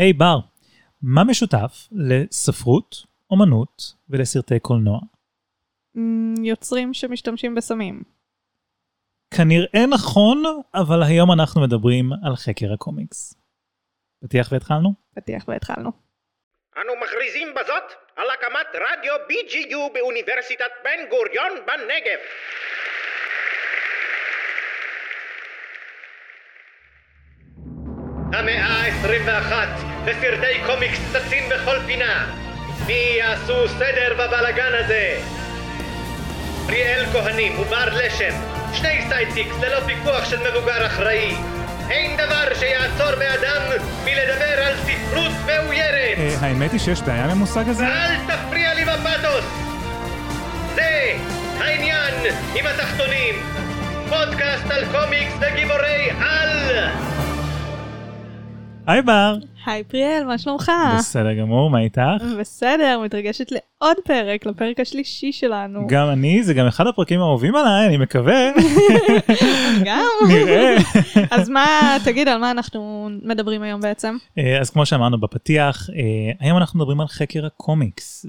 היי בר, מה משותף לספרות, אומנות ולסרטי קולנוע? אמ, יוצרים שמשתמשים בסמים. כנראה נכון, אבל היום אנחנו מדברים על חקר הקומיקס. פתיח והתחלנו? פתיח והתחלנו. אנו מכריזים בזאת על הקמת רדיו BGU באוניברסיטת בן גוריון בנגב. המאה ה-21 וסרטי קומיקס צצים בכל פינה. מי יעשו סדר בבלגן הזה? אריאל כהנים ובר לשם, שני sidekicks ללא פיקוח של מבוגר אחראי. אין דבר שיעצור בעדם מלדבר על ספרות מאוירת. אה, האמת היא שיש בעיה עם המושג הזה? ואל תפריע לי בפתוס! זה העניין עם התחתונים. פודקאסט על קומיקס וגיבורי על! היי בר. היי פריאל, מה שלומך? בסדר גמור, מה איתך? בסדר, מתרגשת לעוד פרק, לפרק השלישי שלנו. גם אני, זה גם אחד הפרקים האהובים עליי, אני מקווה. גם? נראה. אז מה, תגיד, על מה אנחנו מדברים היום בעצם? אה, אז כמו שאמרנו בפתיח, אה, היום אנחנו מדברים על חקר הקומיקס,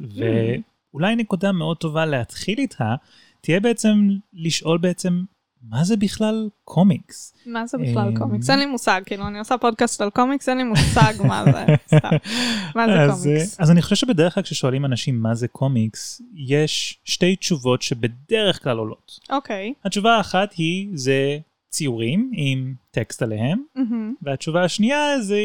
ואולי נקודה מאוד טובה להתחיל איתה, תהיה בעצם לשאול בעצם, מה זה בכלל קומיקס? מה זה בכלל אה, קומיקס? אין לי מושג, כאילו, אני עושה פודקאסט על קומיקס, אין לי מושג מה זה, סתם. מה זה אז, קומיקס? אה, אז אני חושב שבדרך כלל כששואלים אנשים מה זה קומיקס, יש שתי תשובות שבדרך כלל עולות. אוקיי. התשובה האחת היא, זה ציורים עם טקסט עליהם. והתשובה השנייה זה,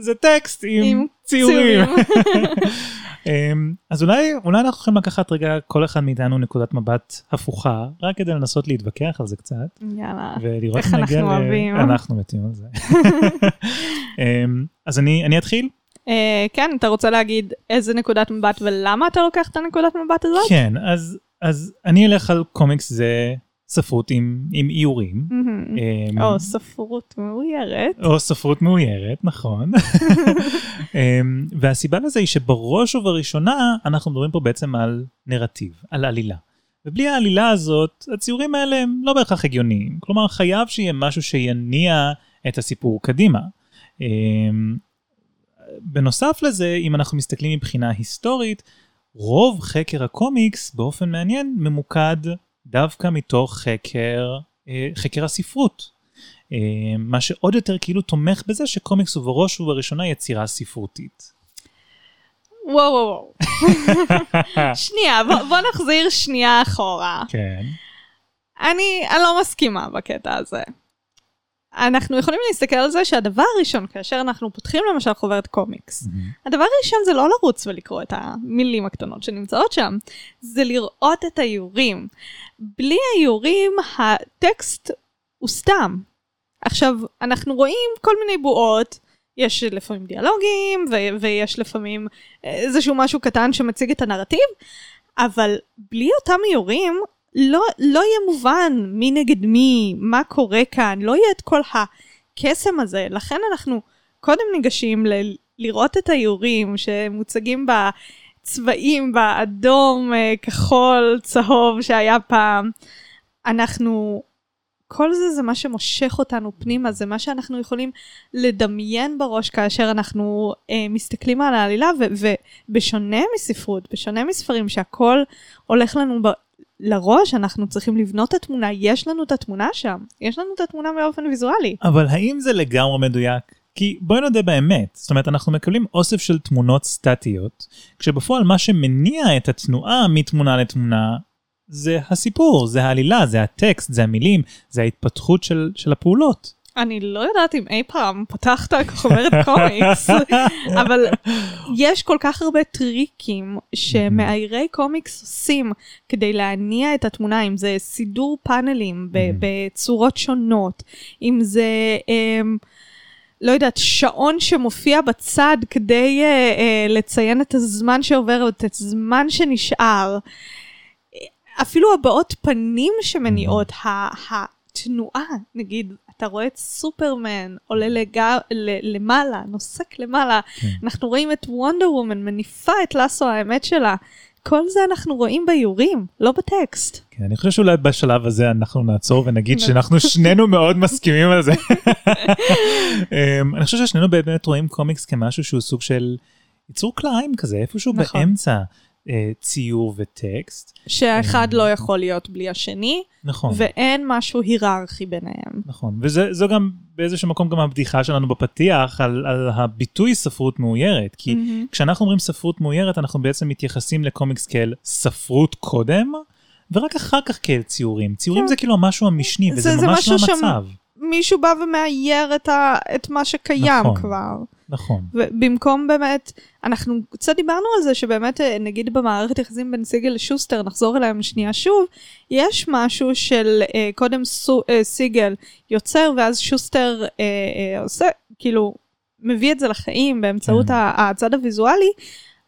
זה טקסט עם, עם ציורים. אמ, אז אולי, אולי אנחנו יכולים לקחת רגע כל אחד מאיתנו נקודת מבט הפוכה, רק כדי לנסות להתווכח על זה קצת, יאללה. ולראות איך אנחנו ל- אוהבים. אנחנו מתים על זה. אמ, אז אני, אני אתחיל? אה, כן, אתה רוצה להגיד איזה נקודת מבט ולמה אתה לוקח את הנקודת מבט הזאת? כן, אז, אז אני אלך על קומיקס זה ספרות עם, עם איורים. מהמם. אמ, או ספרות מאוירת. או ספרות מאוירת, נכון. אמ, והסיבה לזה היא שבראש ובראשונה אנחנו מדברים פה בעצם על נרטיב, על עלילה. ובלי העלילה הזאת, הציורים האלה הם לא בהכרח הגיוניים. כלומר, חייב שיהיה משהו שיניע את הסיפור קדימה. אמ, בנוסף לזה, אם אנחנו מסתכלים מבחינה היסטורית, רוב חקר הקומיקס באופן מעניין ממוקד דווקא מתוך חקר, אה, חקר הספרות. אה, מה שעוד יותר כאילו תומך בזה שקומיקס הוא בראש ובראשונה יצירה ספרותית. וואו וואו וואו. שנייה, בוא, בוא נחזיר שנייה אחורה. כן. אני, אני לא מסכימה בקטע הזה. אנחנו יכולים להסתכל על זה שהדבר הראשון, כאשר אנחנו פותחים למשל חוברת קומיקס, הדבר הראשון זה לא לרוץ ולקרוא את המילים הקטנות שנמצאות שם, זה לראות את האיורים. בלי האיורים, הטקסט הוא סתם. עכשיו, אנחנו רואים כל מיני בועות, יש לפעמים דיאלוגים, ו- ויש לפעמים איזשהו משהו קטן שמציג את הנרטיב, אבל בלי אותם איורים, לא, לא יהיה מובן מי נגד מי, מה קורה כאן, לא יהיה את כל הקסם הזה. לכן אנחנו קודם ניגשים ל- לראות את האיורים שמוצגים בצבעים, באדום, אה, כחול, צהוב שהיה פעם. אנחנו, כל זה זה מה שמושך אותנו פנימה, זה מה שאנחנו יכולים לדמיין בראש כאשר אנחנו אה, מסתכלים על העלילה, ובשונה מספרות, בשונה מספרים שהכל הולך לנו ב- לראש, אנחנו צריכים לבנות את התמונה, יש לנו את התמונה שם, יש לנו את התמונה באופן ויזואלי. אבל האם זה לגמרי מדויק? כי בואי נודה באמת, זאת אומרת אנחנו מקבלים אוסף של תמונות סטטיות, כשבפועל מה שמניע את התנועה מתמונה לתמונה זה הסיפור, זה העלילה, זה הטקסט, זה המילים, זה ההתפתחות של, של הפעולות. אני לא יודעת אם אי פעם פתחת חוברת קומיקס, אבל יש כל כך הרבה טריקים שמאיירי קומיקס עושים כדי להניע את התמונה, אם זה סידור פאנלים בצורות שונות, אם זה... אמ, לא יודעת, שעון שמופיע בצד כדי uh, uh, לציין את הזמן שעובר, את הזמן שנשאר. אפילו הבעות פנים שמניעות, ה- תנועה, נגיד, אתה רואה את סופרמן עולה לג... ל... למעלה, נוסק למעלה, כן. אנחנו רואים את וונדר וומן מניפה את לאסו האמת שלה. כל זה אנחנו רואים באיורים, לא בטקסט. כן, אני חושב שאולי בשלב הזה אנחנו נעצור ונגיד. שאנחנו שנינו מאוד מסכימים על זה. אמ, אני חושב ששנינו באמת רואים קומיקס כמשהו שהוא סוג של יצור כלאיים כזה, איפשהו נכון. באמצע ציור וטקסט. שהאחד לא יכול להיות בלי השני, נכון. ואין משהו היררכי ביניהם. נכון, וזו גם באיזשהו מקום גם הבדיחה שלנו בפתיח על, על הביטוי ספרות מאוירת, כי מהמם. כשאנחנו אומרים ספרות מאוירת אנחנו בעצם מתייחסים לקומיקס כאל ספרות קודם, ורק אחר כך כאל ציורים. ציורים כן. זה כאילו המשהו המשני, וזה זה- זה ממש לא משהו שם- המצב. מישהו בא ומאייר את, ה... את מה שקיים נכון. כבר. נכון, ובמקום באמת, אנחנו קצת דיברנו על זה שבאמת, אה, נגיד במערכת יחסים בין סיגל לשוסטר, נחזור אליהם שנייה שוב, יש משהו של אה, קודם סו, אה, סיגל יוצר ואז שוסטר אה, אה, עושה, כאילו, מביא את זה לחיים באמצעות כן. הצד הוויזואלי,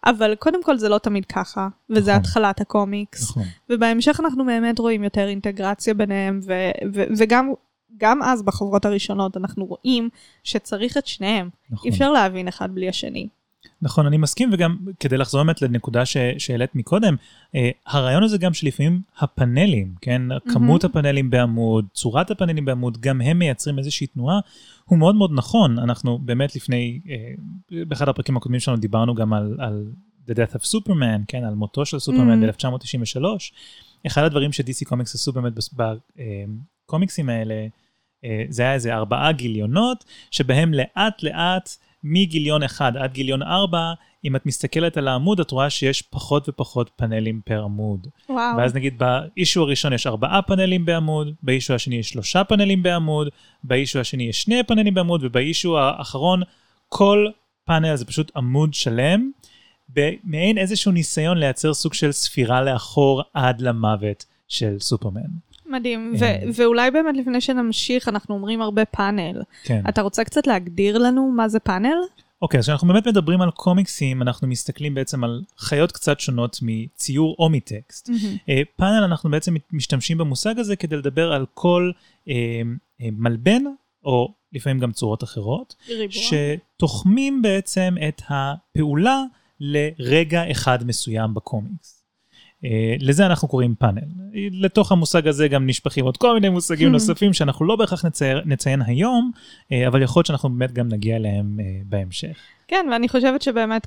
אבל קודם כל זה לא תמיד ככה, וזה נכון. התחלת הקומיקס. נכון. ובהמשך אנחנו באמת רואים יותר אינטגרציה ביניהם, ו- ו- וגם גם אז בחוברות הראשונות אנחנו רואים שצריך את שניהם. נכון. אי אפשר להבין אחד בלי השני. נכון, אני מסכים, וגם כדי לחזור באמת לנקודה ש- שהעלית מקודם, אה, הרעיון הזה גם שלפעמים הפאנלים, כן, כמות הפאנלים בעמוד, צורת הפאנלים בעמוד, גם הם מייצרים איזושהי תנועה, הוא מאוד מאוד נכון. אנחנו באמת לפני, אה, באחד הפרקים הקודמים שלנו דיברנו גם על, על The Death of Superman, כן, על מותו של סופרמן Mm. ב-1993. אחד הדברים ש-DC קומיקס עשו באמת בקומיקסים האלה, אה, זה היה איזה ארבעה גיליונות, שבהם לאט לאט, מגיליון אחד עד גיליון ארבע, אם את מסתכלת על העמוד, את רואה שיש פחות ופחות פאנלים פר עמוד. וואו. ואז נגיד באישו הראשון יש ארבעה פאנלים בעמוד, באישו השני יש שלושה פאנלים בעמוד, באישו השני יש שני פאנלים בעמוד, ובאישו האחרון כל פאנל זה פשוט עמוד שלם, במעין איזשהו ניסיון לייצר סוג של ספירה לאחור עד למוות של סופרמן. מדהים. אה. ו- ואולי באמת לפני שנמשיך, אנחנו אומרים הרבה פאנל. כן. אתה רוצה קצת להגדיר לנו מה זה פאנל? אוקיי, אז כשאנחנו באמת מדברים על קומיקסים, אנחנו מסתכלים בעצם על חיות קצת שונות מציור או מטקסט. אה, פאנל אנחנו בעצם משתמשים במושג הזה כדי לדבר על כל אה, אה, מלבן, או לפעמים גם צורות אחרות, ריבוע. שתוחמים בעצם את הפעולה לרגע אחד מסוים בקומיקס. אה, לזה אנחנו קוראים פאנל. לתוך המושג הזה גם נשפכים עוד כל מיני מושגים. נוספים שאנחנו לא בהכרח נצייר, נציין היום, אה, אבל יכול להיות שאנחנו באמת גם נגיע אליהם אה, בהמשך. כן, ואני חושבת שבאמת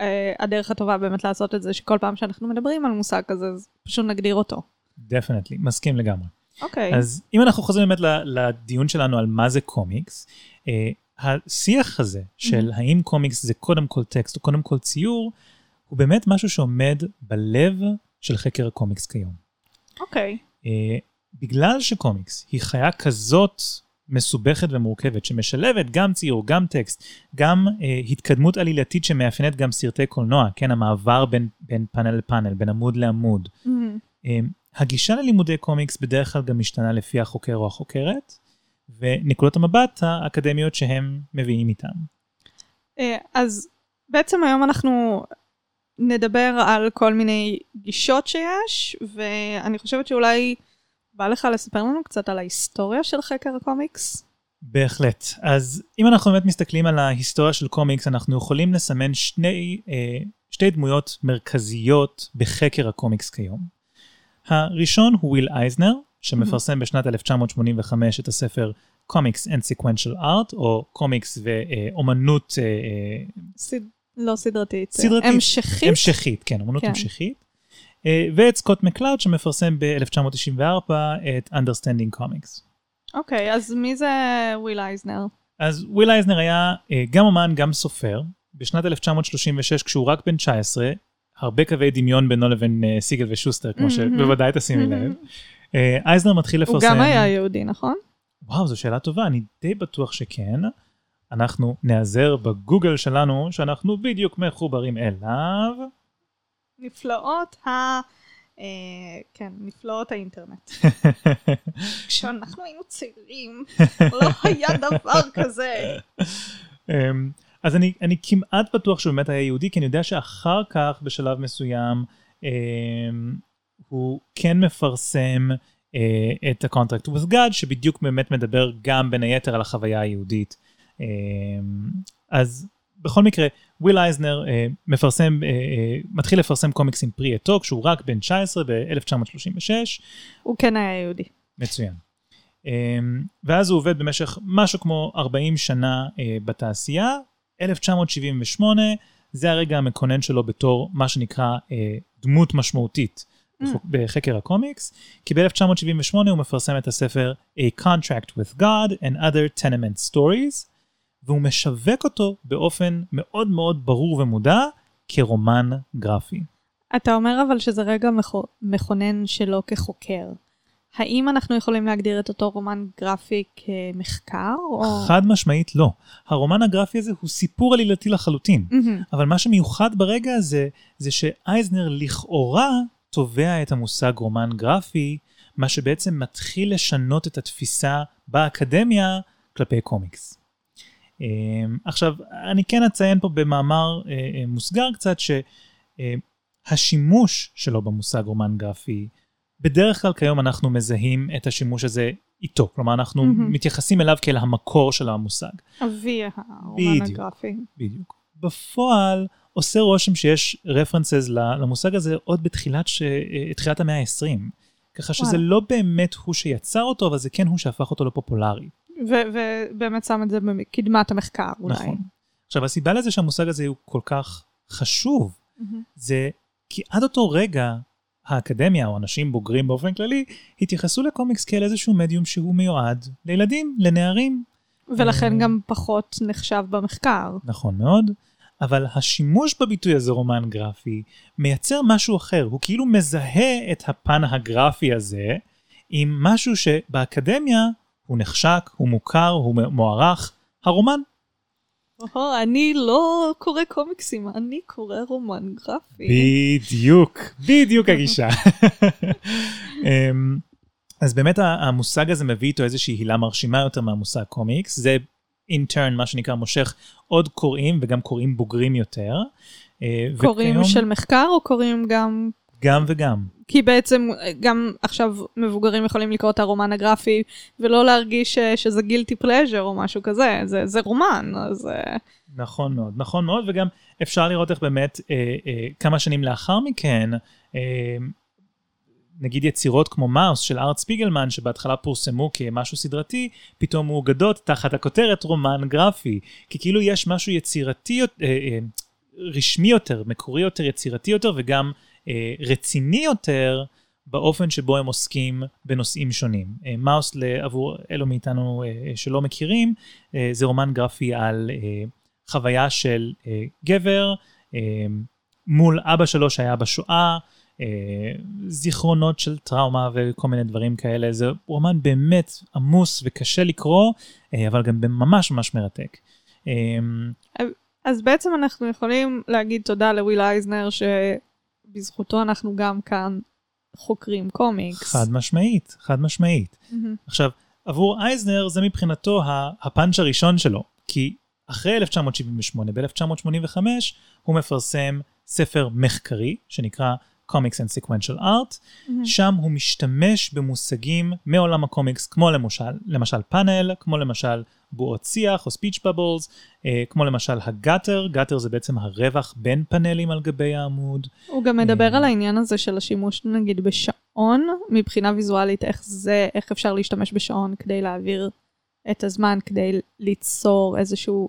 אה, הדרך הטובה באמת לעשות את זה, שכל פעם שאנחנו מדברים על מושג כזה, אז פשוט נגדיר אותו. definitely, מסכים לגמרי. אוקיי. אז אם אנחנו חוזרים באמת לדיון שלנו על מה זה קומיקס, אה, השיח הזה של Mhm. האם קומיקס זה קודם כל טקסט או קודם כל ציור, הוא באמת משהו שעומד בלב של חקר הקומיקס כיום. אוקיי. אה, בגלל שקומיקס היא חיה כזאת מסובכת ומורכבת, שמשלבת גם ציור, גם טקסט, גם אה, התקדמות עלילתית שמאפיינת גם סרטי קולנוע, כן, המעבר בין, בין פאנל לפאנל, בין עמוד לעמוד. מהמם. אה, הגישה ללימודי קומיקס בדרך כלל גם משתנה לפי החוקר או החוקרת, ונקודות המבט האקדמיות שהם מביאים איתם. אה, אז בעצם היום אנחנו נדבר על כל מיני גישות שיש, ואני חושבת שאולי בא לך לספר לנו קצת על ההיסטוריה של חקר הקומיקס? בהחלט. אז אם אנחנו באמת מסתכלים על ההיסטוריה של קומיקס, אנחנו יכולים לסמן שני, אה, שתי דמויות מרכזיות בחקר הקומיקס כיום. הראשון הוא וויל אייזנר, שמפרסם בשנת 1985 את הספר Comics and Sequential Art, או קומיקס ואומנות אה, אה, סד... לא סדרתית. סדרתית. המשכית? המשכית, כן, אומנות כן. המשכית. אה, ואת סקוט מקלאוד שמפרסם ב-1994 את Understanding Comics. אוקיי, אז מי זה וויל אייזנר? אז וויל אייזנר היה אה, גם אומן, גם סופר. בשנת 1936, כשהוא רק בן 19, הרבה קווי דמיון בינו לבין אה, סיגל ושוסטר, כמו מהמם. שבוודאי תשימי לב. אה, אייזנר מתחיל לפרסם... הוא גם היה יהודי, נכון? וואו, זו שאלה טובה, אני די בטוח שכן. אנחנו נעזר בגוגל שלנו, שאנחנו בדיוק מחוברים אליו. נפלאות ה... אה, כן, נפלאות האינטרנט. כשאנחנו היינו צעירים, לא היה דבר כזה. אמ, אז אני, אני כמעט בטוח שהוא באמת היה יהודי, כי אני יודע שאחר כך, בשלב מסוים, אמ, הוא כן מפרסם אה, את ה-Contract with God, שבדיוק באמת מדבר גם בין היתר על החוויה היהודית. אה, אז בכל מקרה, וויל אייזנר אה, מפרסם, אה, אה, מתחיל לפרסם קומיקסים פרי עטו כשהוא רק בן 19 ב-1936. הוא כן היה יהודי. מצוין. אה, ואז הוא עובד במשך משהו כמו 40 שנה אה, בתעשייה. 1978 זה הרגע המקונן שלו בתור מה שנקרא אה, דמות משמעותית Mm. בחקר הקומיקס, כי ב-1978 הוא מפרסם את הספר A Contract with God and Other Tenement Stories, והוא משווק אותו באופן מאוד מאוד ברור ומודע כרומן גרפי. אתה אומר אבל שזה רגע מכו- מכונן שלו כחוקר. האם אנחנו יכולים להגדיר את אותו רומן גרפי כמחקר? או... חד משמעית לא. הרומן הגרפי הזה הוא סיפור עלילתי לחלוטין. מהמם. אבל מה שמיוחד ברגע הזה, זה שאייזנר לכאורה תובע את המושג רומן גרפי, מה שבעצם מתחיל לשנות את התפיסה באקדמיה כלפי קומיקס. אה, עכשיו, אני כן אציין פה במאמר אה, אה, מוסגר קצת, שהשימוש שלו במושג רומן גרפי, בדרך כלל כיום אנחנו מזהים את השימוש הזה איתו, כלומר אנחנו מהמם. מתייחסים אליו כאל המקור של המושג. אבי הרומן בדיוק. הגרפי. בדיוק. בפועל עושה רושם שיש רפרנסס למושג הזה עוד בתחילת ש... אה, המאה ה-20. ככה שזה וואלה. לא באמת הוא שיצר אותו, אבל זה כן הוא שהפך אותו לפופולרי. ובאמת שם את זה בקדמת המחקר אולי. נכון. עכשיו, הסיבה לזה שהמושג הזה הוא כל כך חשוב, מהמם. זה כי עד אותו רגע, האקדמיה, או אנשים בוגרים באופן כללי, התייחסו לקומיקס כאל איזשהו מדיום שהוא מיועד לילדים, לנערים, ולכן אה. גם פחות נחשב במחקר. נכון מאוד, אבל השימוש בביטוי הזה רומן גרפי מייצר משהו אחר, הוא כאילו מזהה את הפן הגרפי הזה עם משהו שבאקדמיה הוא נחשק, הוא מוכר, הוא מוערך, הרומן. או, אני לא קורא קומיקסים, אני קורא רומן גרפי. בדיוק, בדיוק הגישה. אמ, אז באמת המושג הזה מביא איתו איזושהי הילה מרשימה יותר מהמושג קומיקס, זה אינטרן מה שנקרא מושך עוד קוראים וגם קוראים בוגרים יותר. אה, קוראים וכיום- של מחקר או קוראים גם... גם וגם. כי בעצם אה, גם עכשיו מבוגרים יכולים לקרוא את הרומן הגרפי ולא להרגיש ש- שזה גילטי פלז'ר או משהו כזה, זה, זה רומן, אז... אה, נכון מאוד, נכון מאוד, וגם אפשר לראות איך באמת אה, אה, כמה שנים לאחר מכן, אה, נגיד יצירות כמו מאוס של ארט ספיגלמן, שבהתחלה פורסמו כמשהו סדרתי, פתאום מאוגדות תחת הכותרת רומן גרפי. כי כאילו יש משהו יצירתי, אה, אה, רשמי יותר, מקורי יותר, יצירתי יותר, וגם אה, רציני יותר. באופן שבו הם עוסקים בנושאים שונים. אה, מאוס, עבור אלו מאיתנו אה, שלא מכירים, אה, זה רומן גרפי על אה, חוויה של אה, גבר אה, מול אבא שלו שהיה בשואה, אה, זיכרונות של טראומה וכל מיני דברים כאלה. זה רומן באמת עמוס וקשה לקרוא, אה, אבל גם ממש ממש מרתק. אה, אז בעצם אנחנו יכולים להגיד תודה לוויל אייזנר, שבזכותו אנחנו גם כאן חוקרים קומיקס. חד משמעית, חד משמעית. מהמם. עכשיו, עבור אייזנר זה מבחינתו הפאנץ' הראשון שלו, כי אחרי 1978, ב-1985, הוא מפרסם ספר מחקרי שנקרא Comics and Sequential Art, מהמם. שם הוא משתמש במושגים מעולם הקומיקס, כמו למשל, למשל פאנל, כמו למשל בועות שיח או speech bubbles, אה, כמו למשל הגאטר, גאטר זה בעצם הרווח בין פאנלים על גבי העמוד. הוא גם מדבר אה. על העניין הזה של השימוש נגיד בשעון, מבחינה ויזואלית, איך זה, איך אפשר להשתמש בשעון כדי להעביר את הזמן, כדי ליצור איזשהו,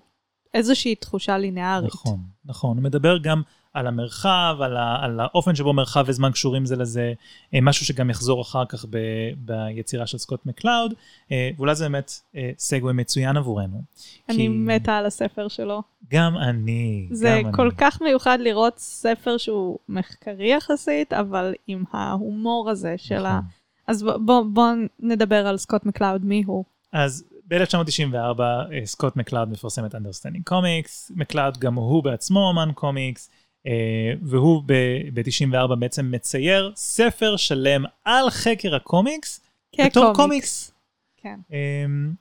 איזושהי תחושה לינארית. נכון, נכון. הוא מדבר גם על המרחב, על, ה, על האופן שבו מרחב וזמן קשורים זה לזה, אה, משהו שגם יחזור אחר כך ב, ביצירה של סקוט מקלאוד, אה, ואולי זה באמת אה, segue מצוין עבורנו. אני הכי מתה על הספר שלו. גם אני, זה גם כל אני. כך מיוחד לראות ספר שהוא מחקרי יחסית, אבל עם ההומור הזה של ה... נכון. אז בוא, בוא, בוא נדבר על סקוט מקלאוד, מי הוא? אז ב-1994 אה, סקוט מקלאוד מפרסם את Understanding Comics, מקלאוד גם הוא בעצמו אמן קומיקס, והוא ב-94 בעצם מצייר ספר שלם על חקר הקומיקס, בתור קומיקס. כן. אמ,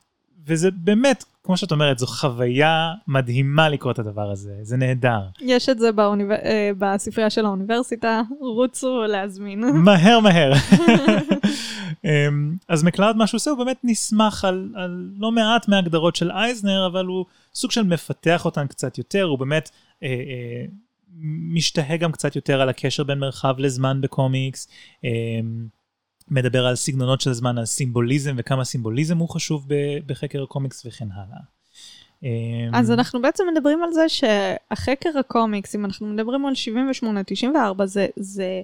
וזה באמת, כמו שאת אומרת, זו חוויה מדהימה לקרוא את הדבר הזה, זה נהדר. יש את זה באוניב... אה, בספרייה של האוניברסיטה, רוצו להזמין. מהר מהר. אז מקלאוד מה שהוא עושה הוא באמת נסמך על, על לא מעט מההגדרות של אייזנר אבל הוא סוג של מפתח אותן קצת יותר הוא באמת אה, אה, משתהה גם קצת יותר על הקשר בין מרחב לזמן בקומיקס. אה, מדבר על סגנונות של זמן, על סימבוליזם וכמה סימבוליזם הוא חשוב בחקר הקומיקס וכן הלאה. אמ, אז אנחנו בעצם מדברים על זה שהחקר הקומיקס, אם אנחנו מדברים על 78-94, זה, זה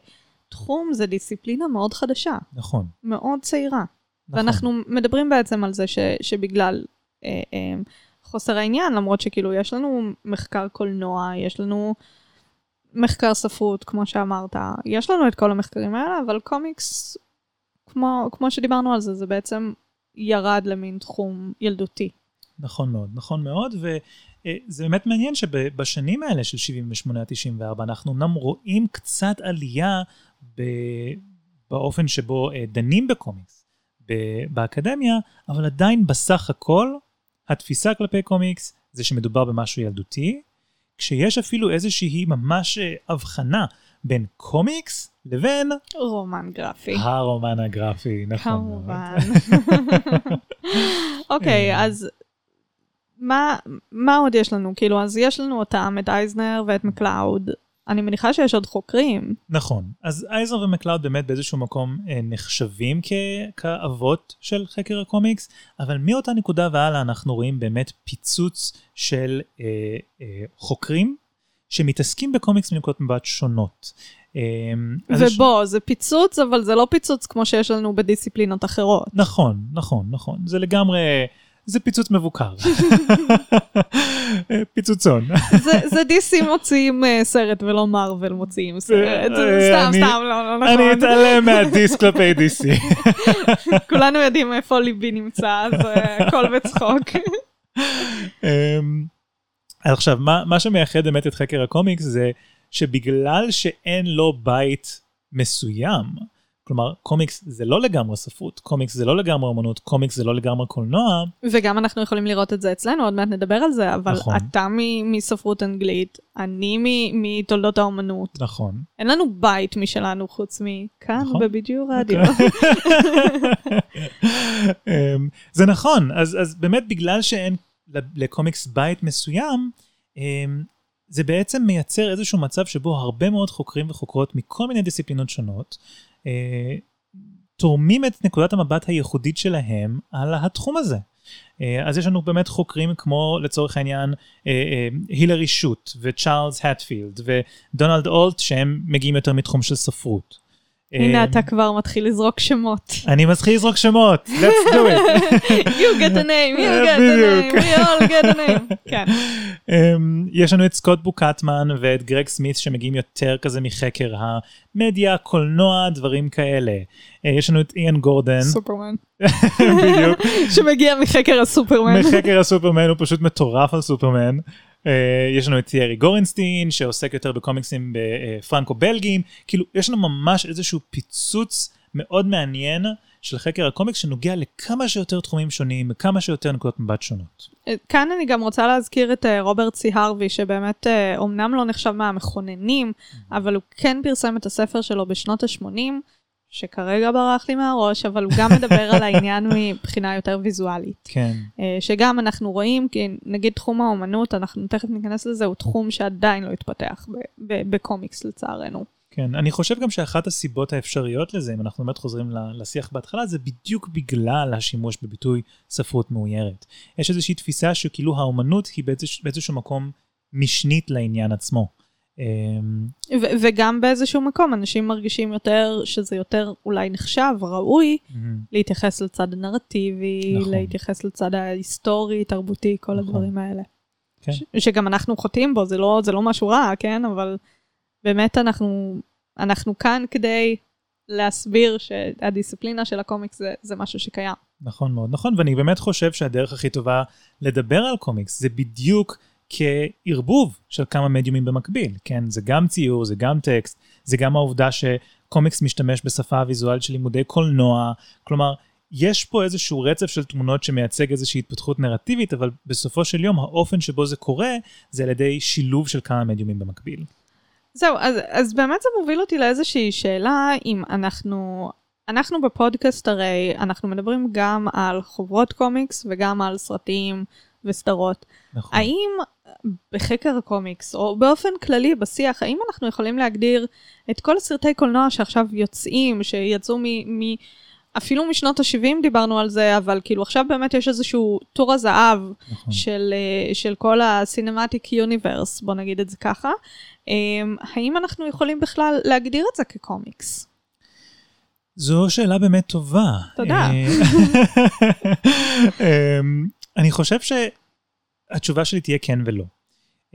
תחום, זה דיסציפלינה מאוד חדשה. נכון. מאוד צעירה. נכון. ואנחנו מדברים בעצם על זה ש, שבגלל אה, אה, חוסר העניין, למרות שכאילו יש לנו מחקר קולנוע, יש לנו מחקר ספרות, כמו שאמרת, יש לנו את כל המחקרים האלה, אבל קומיקס, כמו, כמו שדיברנו על זה, זה בעצם ירד למין תחום ילדותי. נכון מאוד, נכון מאוד, וזה באמת מעניין שבשנים האלה של 78 94 אנחנו אמנם רואים קצת עלייה באופן שבו אה, דנים בקומיקס באקדמיה, אבל עדיין בסך הכל התפיסה כלפי קומיקס זה שמדובר במשהו ילדותי, כשיש אפילו איזושהי ממש אה, הבחנה בין קומיקס לבין... רומן גרפי. הרומן הגרפי, נכון. כמובן. אוקיי, אה. אז מה, מה עוד יש לנו? כאילו, אז יש לנו אותם, את אייזנר ואת מקלאוד. אני מניחה שיש עוד חוקרים. נכון. אז אייזנר ומקלאוד באמת באיזשהו מקום אה, נחשבים כ- כאבות של חקר הקומיקס, אבל מאותה נקודה והלאה אנחנו רואים באמת פיצוץ של אה, אה, חוקרים שמתעסקים בקומיקס מנקודות מבט שונות. אה, ובוא, זה פיצוץ, אבל זה לא פיצוץ כמו שיש לנו בדיסציפלינות אחרות. נכון, נכון, נכון. זה לגמרי... זה פיצוץ מבוקר. פיצוצון. זה DC מוציאים אה, סרט ולא מרוויל מוציאים סרט. סתם, סתם, לא, לא נכון. אני אתעלם מהדיס כלפי DC. כולנו יודעים איפה ליבי נמצא, אז אה, הכל בצחוק. אמ, עכשיו, מה שמייחד באמת את חקר הקומיקס זה שבגלל שאין לו בית מסוים, כלומר, קומיקס זה לא לגמרי ספרות, קומיקס זה לא לגמרי אמנות, קומיקס זה לא לגמרי קולנוע. וגם אנחנו יכולים לראות את זה אצלנו, עוד מעט נדבר על זה, אבל נכון. אתה מספרות אנגלית, אני מתולדות האומנות. נכון. אין לנו בית משלנו חוץ מכאן נכון. בבידיו רדיו. אמ, זה נכון, אז, אז באמת בגלל שאין לקומיקס בית מסוים, אמ, זה בעצם מייצר איזשהו מצב שבו הרבה מאוד חוקרים וחוקרות מכל מיני דיסציפלינות שונות, תורמים את נקודת המבט הייחודית שלהם על התחום הזה. אה, אז יש לנו באמת חוקרים כמו לצורך העניין אה, אה, הילרי שוט וצ'ארלס האטפילד ודונלד אולט שהם מגיעים יותר מתחום של ספרות. הנה אה, אתה כבר מתחיל לזרוק שמות. אני מתחיל לזרוק שמות, let's do it. you get a name, you get a name, we all get a name. כן. אמ, יש לנו את סקוט בוקטמן ואת גרג סמית שמגיעים יותר כזה מחקר המדיה, קולנוע, דברים כאלה. אה, יש לנו את איאן גורדן. סופרמן. בדיוק. שמגיע מחקר הסופרמן. מחקר הסופרמן הוא פשוט מטורף על סופרמן. אה, יש לנו את תיארי גורנסטין שעוסק יותר בקומיקסים בפרנקו בלגים כאילו יש לנו ממש איזשהו פיצוץ מאוד מעניין של חקר הקומיקס שנוגע לכמה שיותר תחומים שונים כמה שיותר נקודות מבט שונות. אה, כאן אני גם רוצה להזכיר את אה, רוברט סי הרווי שבאמת אומנם לא נחשב מהמכוננים mm-hmm. אבל הוא כן פרסם את הספר שלו בשנות ה-80. שכרגע ברח לי מהראש, אבל הוא גם מדבר על העניין מבחינה יותר ויזואלית. כן. אה, שגם אנחנו רואים, כי נגיד תחום האומנות, אנחנו תכף ניכנס לזה, הוא תחום שעדיין לא התפתח בקומיקס לצערנו. כן, אני חושב גם שאחת הסיבות האפשריות לזה, אם אנחנו באמת חוזרים לשיח בהתחלה, זה בדיוק בגלל השימוש בביטוי ספרות מאוירת. יש איזושהי תפיסה שכאילו האומנות היא באיזשה, באיזשהו מקום משנית לעניין עצמו. אמ, וגם באיזשהו מקום אנשים מרגישים יותר שזה יותר אולי נחשב, ראוי, mm-hmm. להתייחס לצד הנרטיבי, נכון. להתייחס לצד ההיסטורי, תרבותי, כל נכון. הדברים האלה. כן. ש- שגם אנחנו חוטאים בו, זה לא, זה לא משהו רע, כן? אבל באמת אנחנו, אנחנו כאן כדי להסביר שהדיסציפלינה של הקומיקס זה, זה משהו שקיים. נכון מאוד, נכון, ואני באמת חושב שהדרך הכי טובה לדבר על קומיקס זה בדיוק כערבוב של כמה מדיומים במקביל, כן? זה גם ציור, זה גם טקסט, זה גם העובדה שקומיקס משתמש בשפה הוויזואלית של לימודי קולנוע, כלומר, יש פה איזשהו רצף של תמונות שמייצג איזושהי התפתחות נרטיבית, אבל בסופו של יום האופן שבו זה קורה, זה על ידי שילוב של כמה מדיומים במקביל. זהו, אז, אז באמת זה מוביל אותי לאיזושהי שאלה אם אנחנו אנחנו בפודקאסט הרי, אנחנו מדברים גם על חוברות קומיקס וגם על סרטים וסדרות. נכון. האם בחקר הקומיקס, או באופן כללי בשיח, האם אנחנו יכולים להגדיר את כל הסרטי קולנוע שעכשיו יוצאים, שיצאו מ... מ אפילו משנות ה-70 דיברנו על זה, אבל כאילו עכשיו באמת יש איזשהו טור הזהב נכון. של, אה, של כל ה-Cinematic Universe, בוא נגיד את זה ככה. אה, האם אנחנו יכולים בכלל להגדיר את זה כקומיקס? זו שאלה באמת טובה. תודה. אני חושב שהתשובה שלי תהיה כן ולא.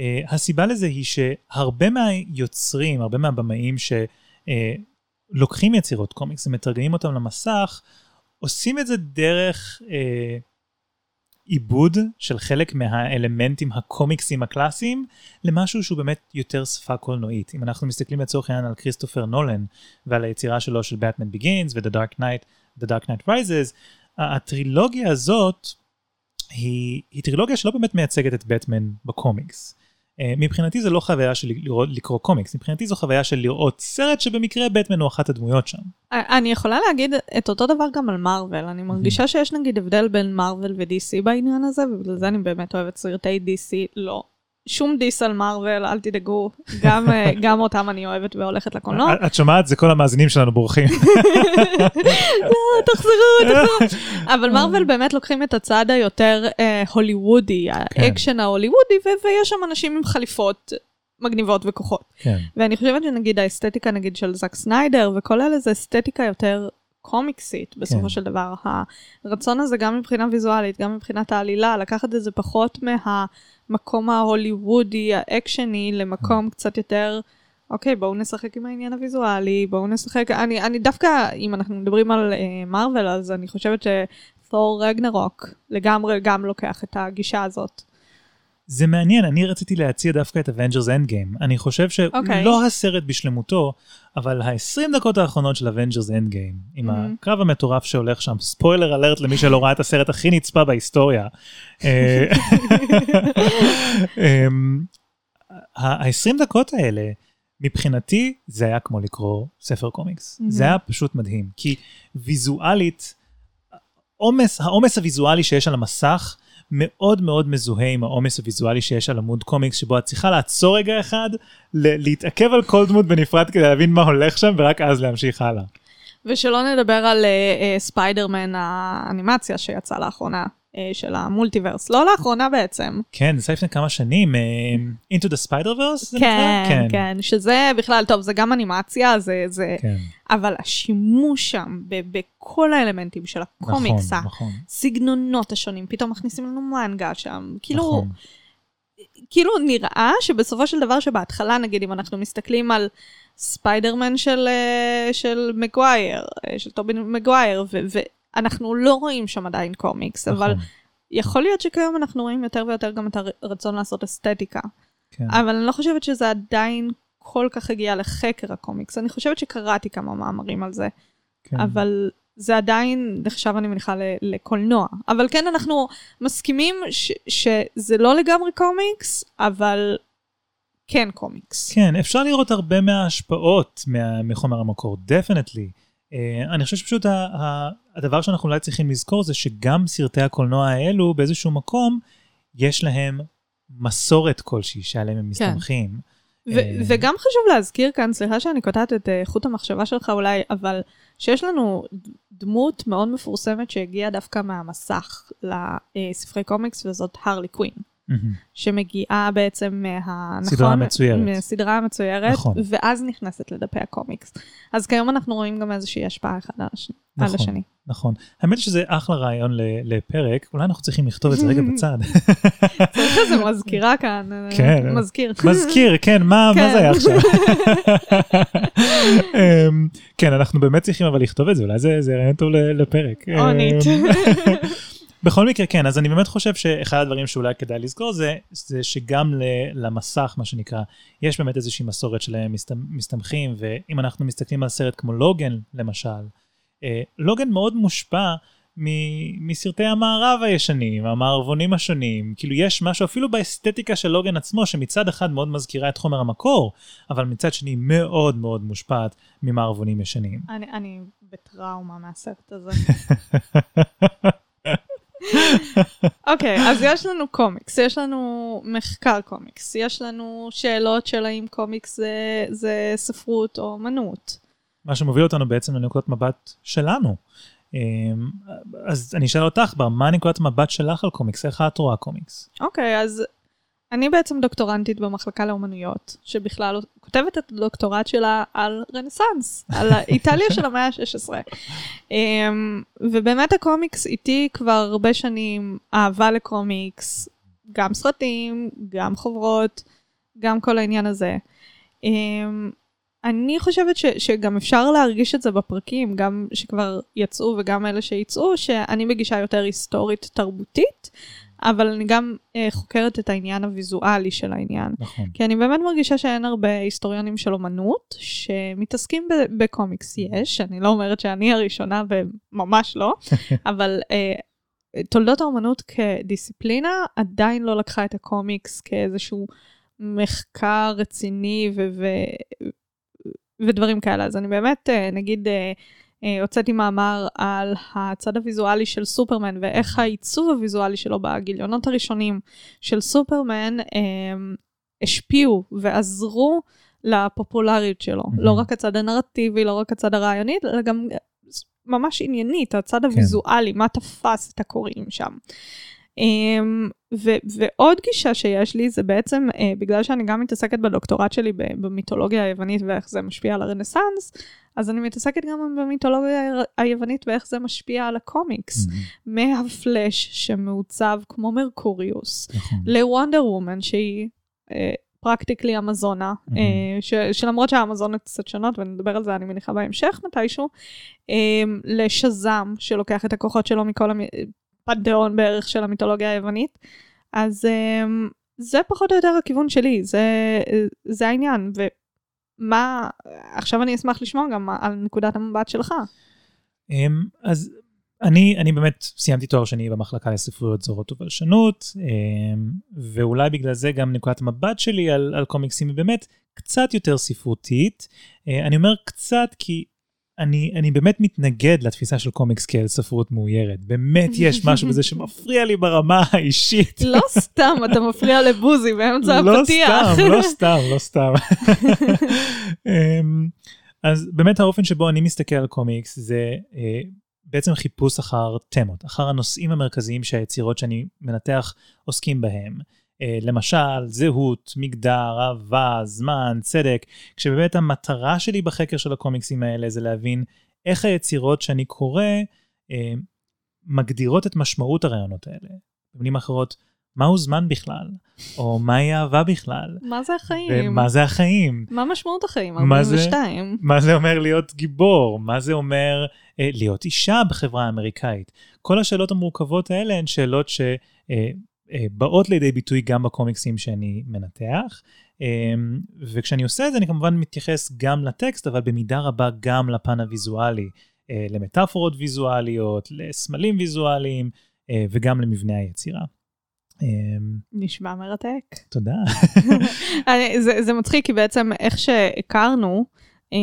אה, הסיבה לזה היא שהרבה מהיוצרים, הרבה מהבמאים שלוקחים יצירות קומיקס ומתרגמים אותם למסך, עושים את זה דרך אה, עיבוד של חלק מהאלמנטים הקומיקסיים הקלאסיים למשהו שהוא באמת יותר שפה קולנועית. אם אנחנו מסתכלים לצורך העניין על כריסטופר נולן ועל היצירה שלו של Batman Begins ו-The Dark Knight, The Dark Knight Rises, הטרילוגיה הזאת היא, היא טרילוגיה שלא באמת מייצגת את בטמן בקומיקס. Uh, מבחינתי זה לא חוויה של לראות, לקרוא קומיקס, מבחינתי זו חוויה של לראות סרט שבמקרה בטמן הוא אחת הדמויות שם. אני יכולה להגיד את אותו דבר גם על מארוול, אני מרגישה שיש נגיד הבדל בין מארוול ו-DC בעניין הזה, ובגלל זה אני באמת אוהבת סרטי DC, לא שום diss על מארוול, אל תדאגו, גם, אה, גם אותם אני אוהבת והולכת לקולנוע. את שומעת? זה כל המאזינים שלנו בורחים. לא, תחזרו, תחזרו. אבל מארוול באמת לוקחים את הצד היותר אה, הוליוודי, האקשן ההוליוודי, ויש שם אנשים עם חליפות מגניבות וכוחות. כן. ואני חושבת שנגיד האסתטיקה נגיד של זאק סניידר וכל אלה זה אסתטיקה יותר קומיקסית בסופו כן. של דבר. הרצון הזה גם מבחינה ויזואלית, גם מבחינת העלילה, לקחת את זה פחות מהמקום ההוליוודי, האקשני, למקום קצת יותר, אוקיי, בואו נשחק עם העניין הוויזואלי, בואו נשחק, אני, אני דווקא, אם אנחנו מדברים על מארוול, uh, אז אני חושבת שתור רגנרוק לגמרי גם לוקח את הגישה הזאת. זה מעניין, אני רציתי להציע דווקא את Avengers Endgame. אני חושב שלא אוקיי. okay. הסרט בשלמותו, אבל ה-20 דקות האחרונות של Avengers Endgame, עם Mhm. הקרב המטורף שהולך שם, ספוילר אלרט למי שלא ראה את הסרט הכי נצפה בהיסטוריה. אה, אמ, ה-20 דקות האלה, מבחינתי זה היה כמו לקרוא ספר קומיקס. Mhm. זה היה פשוט מדהים, כי ויזואלית, העומס הוויזואלי שיש על המסך, מאוד מאוד מזוהה עם העומס הוויזואלי שיש על עמוד קומיקס, שבו את צריכה לעצור רגע אחד, להתעכב על כל דמות בנפרד כדי להבין מה הולך שם, ורק אז להמשיך הלאה. ושלא נדבר על uh, uh, ספיידרמן האנימציה שיצאה לאחרונה, uh, של המולטיברס. לא לאחרונה בעצם. כן, זה לפני כמה שנים, אה, Into the Spider-Verse? זה כן, נקרא? כן, שזה בכלל, טוב, זה גם אנימציה, זה, זה, כן, אבל השימוש שם ב- בכל האלמנטים של הקומיקס, נכון, נכון, הסגנונות השונים, פתאום מכניסים לנו מנגה שם, כאילו, נכון. כאילו נראה שבסופו של דבר שבהתחלה, נגיד, אם אנחנו מסתכלים על ספיידרמן של, אה, של מגווייר, אה, של טובי מגווייר, ו- ואנחנו לא רואים שם עדיין קומיקס, אבל נכון, יכול להיות שכיום אנחנו רואים יותר ויותר גם את הרצון לעשות אסתטיקה. כן. אבל אני לא חושבת שזה עדיין כל כך הגיע לחקר הקומיקס. אני חושבת שקראתי כמה מאמרים על זה, כן. אבל זה עדיין נחשב, אני מניחה, לקולנוע. אבל כן, אנחנו מסכימים ש- שזה לא לגמרי קומיקס, אבל כן קומיקס. כן, אפשר לראות הרבה מההשפעות מה- מחומר המקור, definitely. אה, אני חושב שפשוט הדבר שאנחנו אולי צריכים לזכור זה שגם סרטי הקולנוע האלו באיזשהו מקום, יש להם מסורת כלשהי שעליהם הם מסתמכים. ו- אה, וגם חשוב להזכיר כאן, סליחה שאני קוטעת את אה, חוט המחשבה שלך אולי, אבל שיש לנו דמות מאוד מפורסמת שהגיעה דווקא מהמסך לספרי קומיקס, וזאת הרלי קווין. שמגיעה בעצם מה... סדרה נכון? מצוירת. מהסדרה המצוירת, נכון. ואז נכנסת לדפי הקומיקס. אז כיום אנחנו רואים גם איזושהי השפעה אחד על השני. על נכון. השני. נכון. האמת שזה אחלה רעיון לפרק, אולי אנחנו צריכים לכתוב את זה רגע בצד. צריך איזה מזכירה כאן, אה, כן. מזכיר. מזכיר, כן, מה, מה כן. זה היה עכשיו? אמ, כן, אנחנו באמת צריכים אבל לכתוב את זה, אולי זה, זה רעיון טוב לפרק. אונית. בכל מקרה, כן, אז אני באמת חושב שאחד הדברים שאולי כדאי לזכור זה, זה שגם למסך, מה שנקרא, יש באמת איזושהי מסורת שלהם מסת- מסתמכים, ואם אנחנו מסתכלים על סרט כמו לוגן, למשל, אה, לוגן מאוד מושפע מ- מסרטי המערב הישנים, המערבונים השונים, כאילו יש משהו אפילו באסתטיקה של לוגן עצמו, שמצד אחד מאוד מזכירה את חומר המקור, אבל מצד שני מאוד מאוד מושפעת ממערבונים ישנים. אני, אני בטראומה מהסרט הזה. אוקיי, אז יש לנו קומיקס, יש לנו מחקר קומיקס, יש לנו שאלות של האם קומיקס זה, זה ספרות או אמנות. מה שמוביל אותנו בעצם לנקודת מבט שלנו. אמ, אז אני אשאל אותך, בר, מה נקודת מבט שלך על קומיקס? איך את רואה קומיקס? אוקיי, אז אני בעצם דוקטורנטית במחלקה לאומנויות, שבכלל כותבת את הדוקטורט שלה על רנסאנס, על איטליה של המאה ה-16. אמ, ובאמת הקומיקס איתי כבר הרבה שנים, אהבה לקומיקס, גם סרטים, גם חוברות, גם כל העניין הזה. אמ, אני חושבת ש, שגם אפשר להרגיש את זה בפרקים, גם שכבר יצאו וגם אלה שיצאו, שאני בגישה יותר היסטורית תרבותית, אבל אני גם אה, חוקרת את העניין הוויזואלי של העניין. נכון. כי אני באמת מרגישה שאין הרבה היסטוריונים של אומנות שמתעסקים ב- בקומיקס. יש, אני לא אומרת שאני הראשונה וממש לא, אבל אה, תולדות האומנות כדיסציפלינה עדיין לא לקחה את הקומיקס כאיזשהו מחקר רציני ו- ו- ודברים כאלה. אז אני באמת, אה, נגיד, אה, הוצאתי מאמר על הצד הוויזואלי של סופרמן ואיך העיצוב הוויזואלי שלו בגיליונות הראשונים של סופרמן אה, השפיעו ועזרו לפופולריות שלו. מהמם. לא רק הצד הנרטיבי, לא רק הצד הרעיוני, אלא גם ממש עניינית, הצד הוויזואלי, מה תפס את הקוראים שם. Um, ו- ועוד גישה שיש לי זה בעצם uh, בגלל שאני גם מתעסקת בדוקטורט שלי במיתולוגיה היוונית ואיך זה משפיע על הרנסאנס, אז אני מתעסקת גם במיתולוגיה היוונית ואיך זה משפיע על הקומיקס. מהפלאש שמעוצב כמו מרקוריוס, נכון. לוונדר וומן שהיא פרקטיקלי אמזונה, מהמם. אה, ש- שלמרות שהאמזונות קצת שונות ונדבר על זה אני מניחה בהמשך מתישהו, אה, לשזם שלוקח את הכוחות שלו מכל הפנתיאון בערך של המיתולוגיה היוונית. אז אה, זה פחות או יותר הכיוון שלי, זה, זה העניין. ומה, עכשיו אני אשמח לשמוע גם על נקודת המבט שלך. אמ, אז אני, אני באמת סיימתי תואר שני במחלקה לספרויות זרות ובלשנות, אמ, ואולי בגלל זה גם נקודת המבט שלי על, על קומיקסים היא באמת קצת יותר ספרותית. אה, אני אומר קצת כי אני, אני באמת מתנגד לתפיסה של קומיקס כאל ספרות מאוירת. באמת יש משהו בזה שמפריע לי ברמה האישית. לא סתם אתה מפריע לבוזי באמצע לא הפתיח. סתם, לא סתם, לא סתם. אמ, אז באמת האופן שבו אני מסתכל על קומיקס זה אה, בעצם חיפוש אחר תמות, אחר הנושאים המרכזיים שהיצירות שאני מנתח עוסקים בהם. אה, למשל, זהות, מגדר, אהבה, זמן, צדק, כשבאמת המטרה שלי בחקר של הקומיקסים האלה זה להבין איך היצירות שאני קורא אה, מגדירות את משמעות הרעיונות האלה. במילים אחרות, מהו זמן בכלל? או מהי אהבה בכלל? מה זה החיים? ומה זה החיים? מה משמעות החיים? מה זה? 42. מה זה אומר להיות גיבור? מה זה אומר אה, להיות אישה בחברה האמריקאית? כל השאלות המורכבות האלה הן שאלות שבאות לידי ביטוי גם בקומיקסים שאני מנתח. אה, וכשאני עושה את זה אני כמובן מתייחס גם לטקסט, אבל במידה רבה גם לפן הוויזואלי, אה, למטאפורות ויזואליות, לסמלים ויזואליים אה, וגם למבנה היצירה. אה, נשמע מרתק. תודה. זה, זה מצחיק, כי בעצם איך שהכרנו, אה,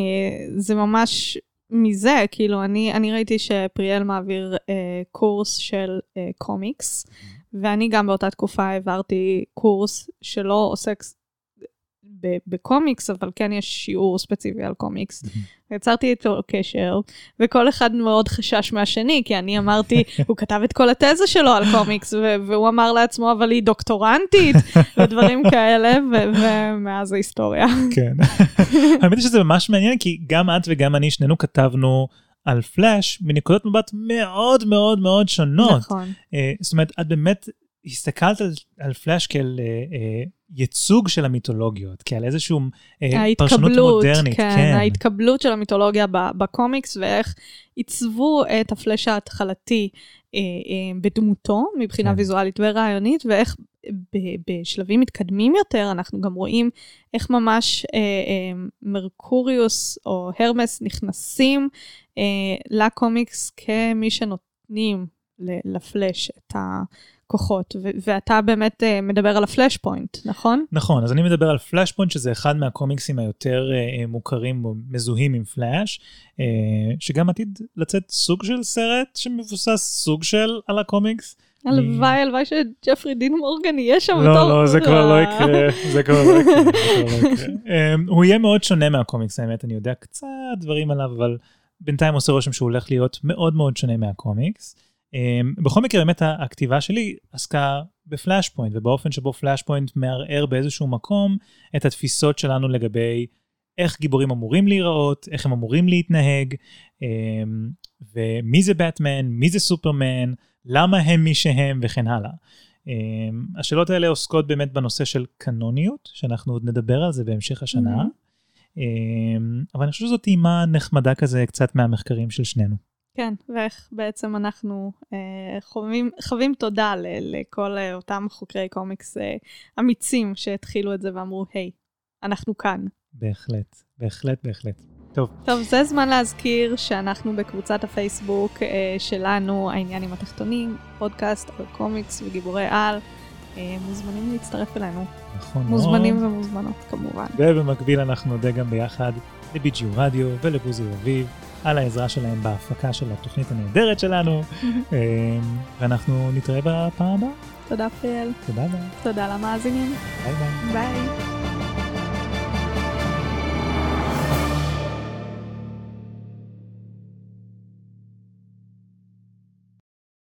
זה ממש מזה, כאילו, אני, אני ראיתי שפריאל מעביר אה, קורס של אה, קומיקס, ואני גם באותה תקופה העברתי קורס שלא עוסק ב- בקומיקס, אבל כן יש שיעור ספציפי על קומיקס. יצרתי איתו קשר, וכל אחד מאוד חשש מהשני, כי אני אמרתי, הוא כתב את כל התזה שלו על קומיקס, ו- והוא אמר לעצמו, אבל היא דוקטורנטית, ודברים כאלה, ו- ומאז ההיסטוריה. כן. האמת היא שזה ממש מעניין, כי גם את וגם אני, שנינו כתבנו על פלאש מנקודות מבט מאוד מאוד מאוד שונות. נכון. אה, זאת אומרת, את באמת הסתכלת על, על פלאש כאל אה, אה, ייצוג של המיתולוגיות, כעל איזושהי אה, פרשנות מודרנית. כן, כן. ההתקבלות של המיתולוגיה בקומיקס, ואיך עיצבו את הפלאש ההתחלתי אה, אה, בדמותו, מבחינה כן. ויזואלית ורעיונית, ואיך בשלבים מתקדמים יותר, אנחנו גם רואים איך ממש אה, אה, מרקוריוס או הרמס נכנסים לקומיקס כמי שנותן. נותנים ל- לפלאש את הכוחות, ו- ואתה באמת אה, מדבר על ה Flashpoint, נכון? נכון, אז אני מדבר על Flashpoint, שזה אחד מהקומיקסים היותר אה, מוכרים או מזוהים עם פלאש, אה, שגם עתיד לצאת סוג של סרט שמבוסס סוג של על הקומיקס. הלוואי, הלוואי שג'פרי דין מורגן יהיה שם לא, בתור... לא, זה כבר לא יקרה, זה כבר לא יקרה, זה כבר לא יקרה. אממ, הוא יהיה מאוד שונה מהקומיקס, האמת, אני יודע קצת דברים עליו, אבל בינתיים עושה רושם שהוא הולך להיות מאוד מאוד שונה מהקומיקס. אממ, בכל מקרה, באמת הכתיבה שלי עסקה ב Flashpoint, ובאופן שבו Flashpoint מערער באיזשהו מקום את התפיסות שלנו לגבי איך גיבורים אמורים להיראות, איך הם אמורים להתנהג, אממ, ומי זה באטמן, מי זה סופרמן, למה הם מי שהם וכן הלאה. Um, השאלות האלה עוסקות באמת בנושא של קנוניות, שאנחנו עוד נדבר על זה בהמשך השנה, mm-hmm. Um, אבל אני חושב שזאת טעימה נחמדה כזה קצת מהמחקרים של שנינו. כן, ואיך בעצם אנחנו אה, חווים, חווים תודה ל, לכל אה, אותם חוקרי קומיקס אה, אמיצים שהתחילו את זה ואמרו, היי, אנחנו כאן. בהחלט, בהחלט, בהחלט. טוב. טוב, זה זמן להזכיר שאנחנו בקבוצת הפייסבוק אה, שלנו, העניינים התחתונים, פודקאסט על קומיקס וגיבורי על. אה, מוזמנים להצטרף אלינו. נכון מוזמנים מאוד. ומוזמנות כמובן. ובמקביל אנחנו נודה גם ביחד ל-BGU רדיו ולבוזי רביב על העזרה שלהם בהפקה של התוכנית הנהדרת שלנו, אה, ואנחנו נתראה בפעם הבאה. תודה פריאל, תודה ביי. תודה למאזינים, ביי ביי. ביי.